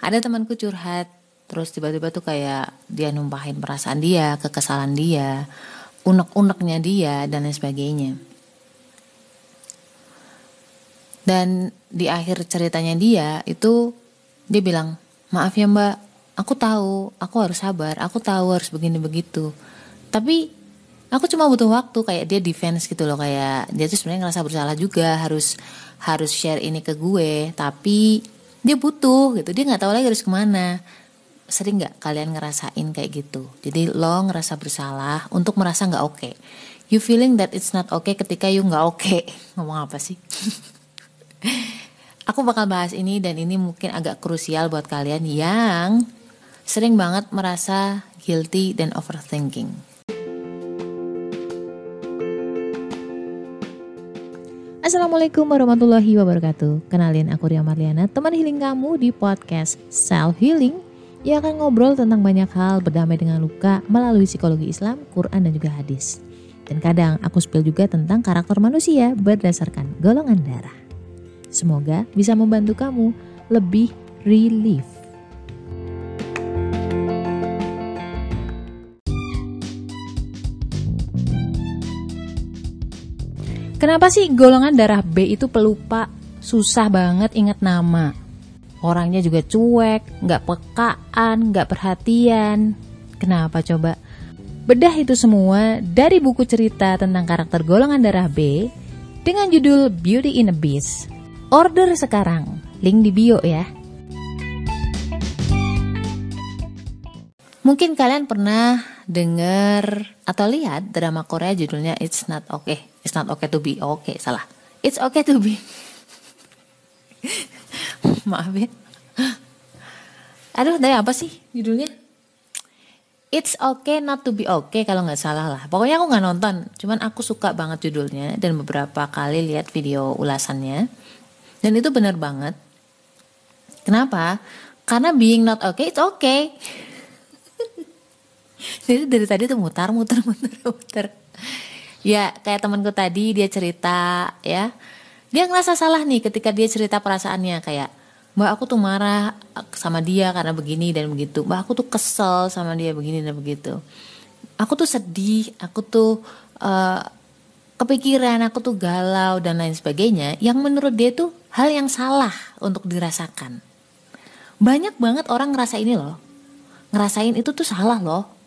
ada temanku curhat terus tiba-tiba tuh kayak dia numpahin perasaan dia kekesalan dia unek-uneknya dia dan lain sebagainya. Dan di akhir ceritanya dia itu dia bilang maaf ya mbak aku tahu aku harus sabar aku tahu harus begini begitu tapi aku cuma butuh waktu kayak dia defense gitu loh kayak dia tuh sebenarnya ngerasa bersalah juga harus harus share ini ke gue tapi dia butuh gitu dia nggak tahu lagi harus ke mana sering nggak kalian ngerasain kayak gitu jadi lo ngerasa bersalah untuk merasa nggak oke okay. you feeling that it's not okay ketika you nggak oke okay. ngomong apa sih Aku bakal bahas ini dan ini mungkin agak krusial buat kalian yang sering banget merasa guilty dan overthinking. Assalamualaikum warahmatullahi wabarakatuh. Kenalin aku Ria Marliana, teman healing kamu di podcast Self Healing yang akan ngobrol tentang banyak hal berdamai dengan luka melalui psikologi Islam, Quran dan juga hadis. Dan kadang aku spill juga tentang karakter manusia berdasarkan golongan darah. Semoga bisa membantu kamu lebih relief. Kenapa sih golongan darah B itu pelupa? Susah banget ingat nama. Orangnya juga cuek, nggak pekaan, nggak perhatian. Kenapa coba? Bedah itu semua dari buku cerita tentang karakter golongan darah B dengan judul Beauty in a Beast Order sekarang, link di bio ya. Mungkin kalian pernah dengar atau lihat drama Korea judulnya It's Not Okay. It's Not Okay to Be Okay, salah. It's Okay to Be. Maaf ya. Aduh, dari apa sih judulnya? It's okay not to be okay kalau nggak salah lah. Pokoknya aku nggak nonton, cuman aku suka banget judulnya dan beberapa kali lihat video ulasannya. Dan itu benar banget. Kenapa? Karena being not okay, it's okay. Jadi dari tadi tuh mutar, mutar, mutar, mutar. Ya kayak temanku tadi dia cerita ya. Dia ngerasa salah nih ketika dia cerita perasaannya kayak Mbak aku tuh marah sama dia karena begini dan begitu. Mbak aku tuh kesel sama dia begini dan begitu. Aku tuh sedih, aku tuh uh, kepikiran, aku tuh galau dan lain sebagainya. Yang menurut dia tuh hal yang salah untuk dirasakan. Banyak banget orang ngerasa ini loh. Ngerasain itu tuh salah loh.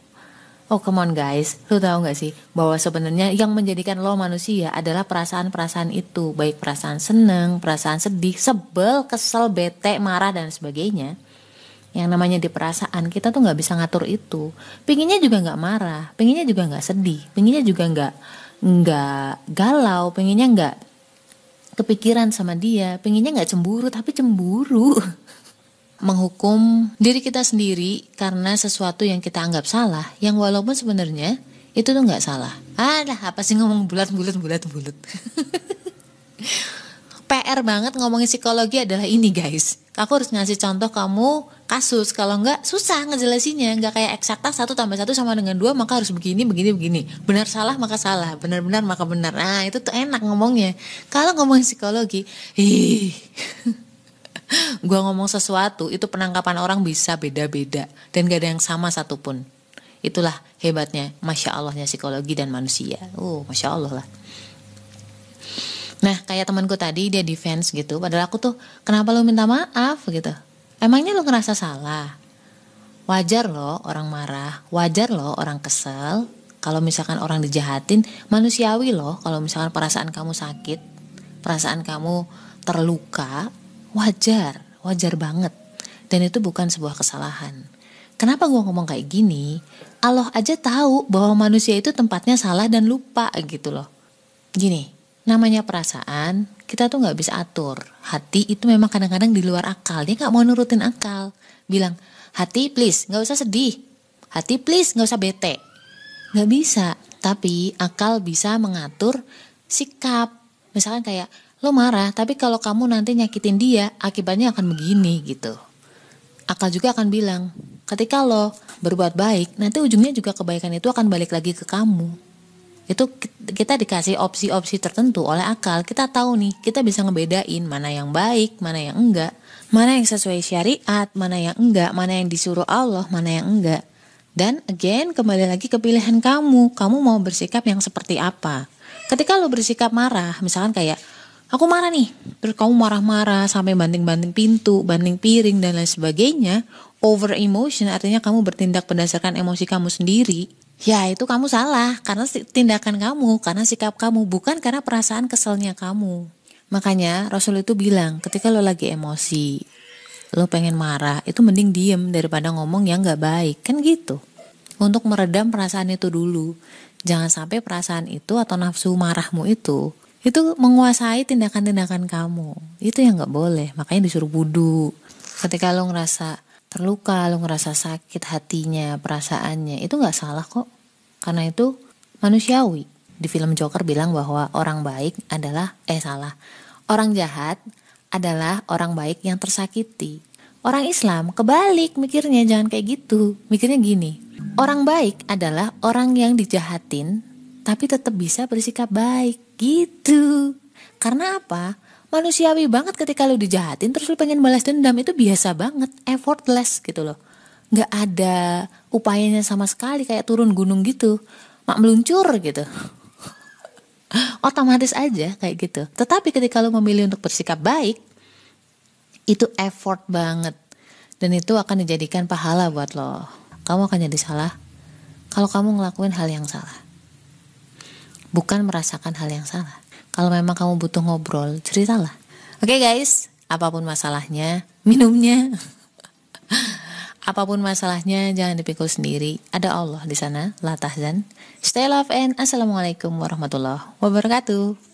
Oh come on guys, lo tau gak sih bahwa sebenarnya yang menjadikan lo manusia adalah perasaan-perasaan itu, baik perasaan seneng, perasaan sedih, sebel, kesel, bete, marah dan sebagainya. Yang namanya di perasaan kita tuh nggak bisa ngatur itu. Pinginnya juga nggak marah, pinginnya juga nggak sedih, pinginnya juga nggak nggak galau, pinginnya nggak kepikiran sama dia, pengennya nggak cemburu tapi cemburu. Menghukum diri kita sendiri karena sesuatu yang kita anggap salah, yang walaupun sebenarnya itu tuh nggak salah. Alah, apa sih ngomong bulat-bulat bulat-bulat. PR banget ngomongin psikologi adalah ini guys. Aku harus ngasih contoh kamu kasus. Kalau enggak susah ngejelasinnya. Enggak kayak eksakta satu tambah satu sama dengan dua maka harus begini, begini, begini. Benar salah maka salah. Benar-benar maka benar. Nah itu tuh enak ngomongnya. Kalau ngomongin psikologi, ih. gua ngomong sesuatu itu penangkapan orang bisa beda-beda. Dan gak ada yang sama satupun. Itulah hebatnya, Masya Allahnya psikologi dan manusia. Oh, Masya Allah lah. Nah kayak temanku tadi dia defense gitu Padahal aku tuh kenapa lu minta maaf gitu Emangnya lu ngerasa salah Wajar loh orang marah Wajar loh orang kesel Kalau misalkan orang dijahatin Manusiawi loh kalau misalkan perasaan kamu sakit Perasaan kamu terluka Wajar Wajar banget. Dan itu bukan sebuah kesalahan. Kenapa gue ngomong kayak gini? Allah aja tahu bahwa manusia itu tempatnya salah dan lupa gitu loh. Gini, namanya perasaan kita tuh nggak bisa atur. Hati itu memang kadang-kadang di luar akal. Dia nggak mau nurutin akal. Bilang hati please nggak usah sedih. Hati please nggak usah bete. Nggak bisa. Tapi akal bisa mengatur sikap. Misalkan kayak lo marah tapi kalau kamu nanti nyakitin dia akibatnya akan begini gitu akal juga akan bilang ketika lo berbuat baik nanti ujungnya juga kebaikan itu akan balik lagi ke kamu itu kita dikasih opsi-opsi tertentu oleh akal kita tahu nih kita bisa ngebedain mana yang baik mana yang enggak Mana yang sesuai syariat, mana yang enggak, mana yang disuruh Allah, mana yang enggak. Dan again kembali lagi ke pilihan kamu. Kamu mau bersikap yang seperti apa? Ketika lo bersikap marah, misalkan kayak aku marah nih, terus kamu marah-marah sampai banting-banting pintu, banting piring dan lain sebagainya, over emotion artinya kamu bertindak berdasarkan emosi kamu sendiri. Ya itu kamu salah karena tindakan kamu, karena sikap kamu, bukan karena perasaan keselnya kamu. Makanya Rasul itu bilang ketika lo lagi emosi, lo pengen marah, itu mending diem daripada ngomong yang gak baik, kan gitu. Untuk meredam perasaan itu dulu. Jangan sampai perasaan itu atau nafsu marahmu itu, itu menguasai tindakan-tindakan kamu. Itu yang gak boleh, makanya disuruh budu. Ketika lo ngerasa terluka, lo ngerasa sakit hatinya, perasaannya, itu gak salah kok. Karena itu manusiawi. Di film Joker bilang bahwa orang baik adalah, eh salah, Orang jahat adalah orang baik yang tersakiti. Orang Islam kebalik mikirnya jangan kayak gitu. Mikirnya gini. Orang baik adalah orang yang dijahatin tapi tetap bisa bersikap baik gitu. Karena apa? Manusiawi banget ketika lu dijahatin terus lu pengen balas dendam itu biasa banget, effortless gitu loh. Gak ada upayanya sama sekali kayak turun gunung gitu. Mak meluncur gitu otomatis aja kayak gitu. Tetapi ketika lo memilih untuk bersikap baik, itu effort banget. Dan itu akan dijadikan pahala buat lo. Kamu akan jadi salah kalau kamu ngelakuin hal yang salah. Bukan merasakan hal yang salah. Kalau memang kamu butuh ngobrol, ceritalah. Oke okay guys, apa pun masalahnya, minumnya. Apa pun masalahnya jangan dipikul sendiri. Ada Allah di sana. La tahzan. Stay love and assalamualaikum warahmatullahi wabarakatuh.